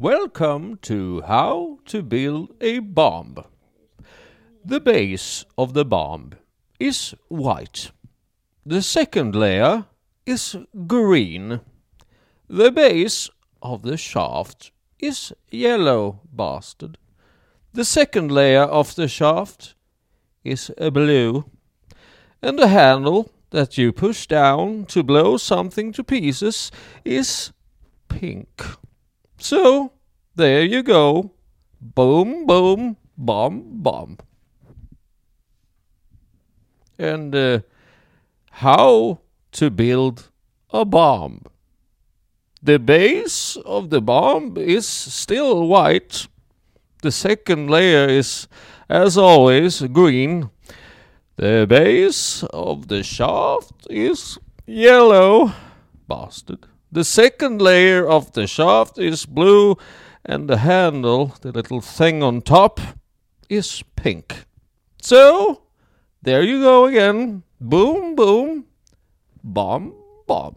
Welcome to How to Build a Bomb. The base of the bomb is white. The second layer is green. The base of the shaft is yellow bastard. The second layer of the shaft is a blue. And the handle that you push down to blow something to pieces is pink. So, there you go. Boom, boom, bomb, bomb. And uh, how to build a bomb. The base of the bomb is still white. The second layer is, as always, green. The base of the shaft is yellow. Bastard. The second layer of the shaft is blue, and the handle, the little thing on top, is pink. So, there you go again. Boom, boom, bomb, bomb.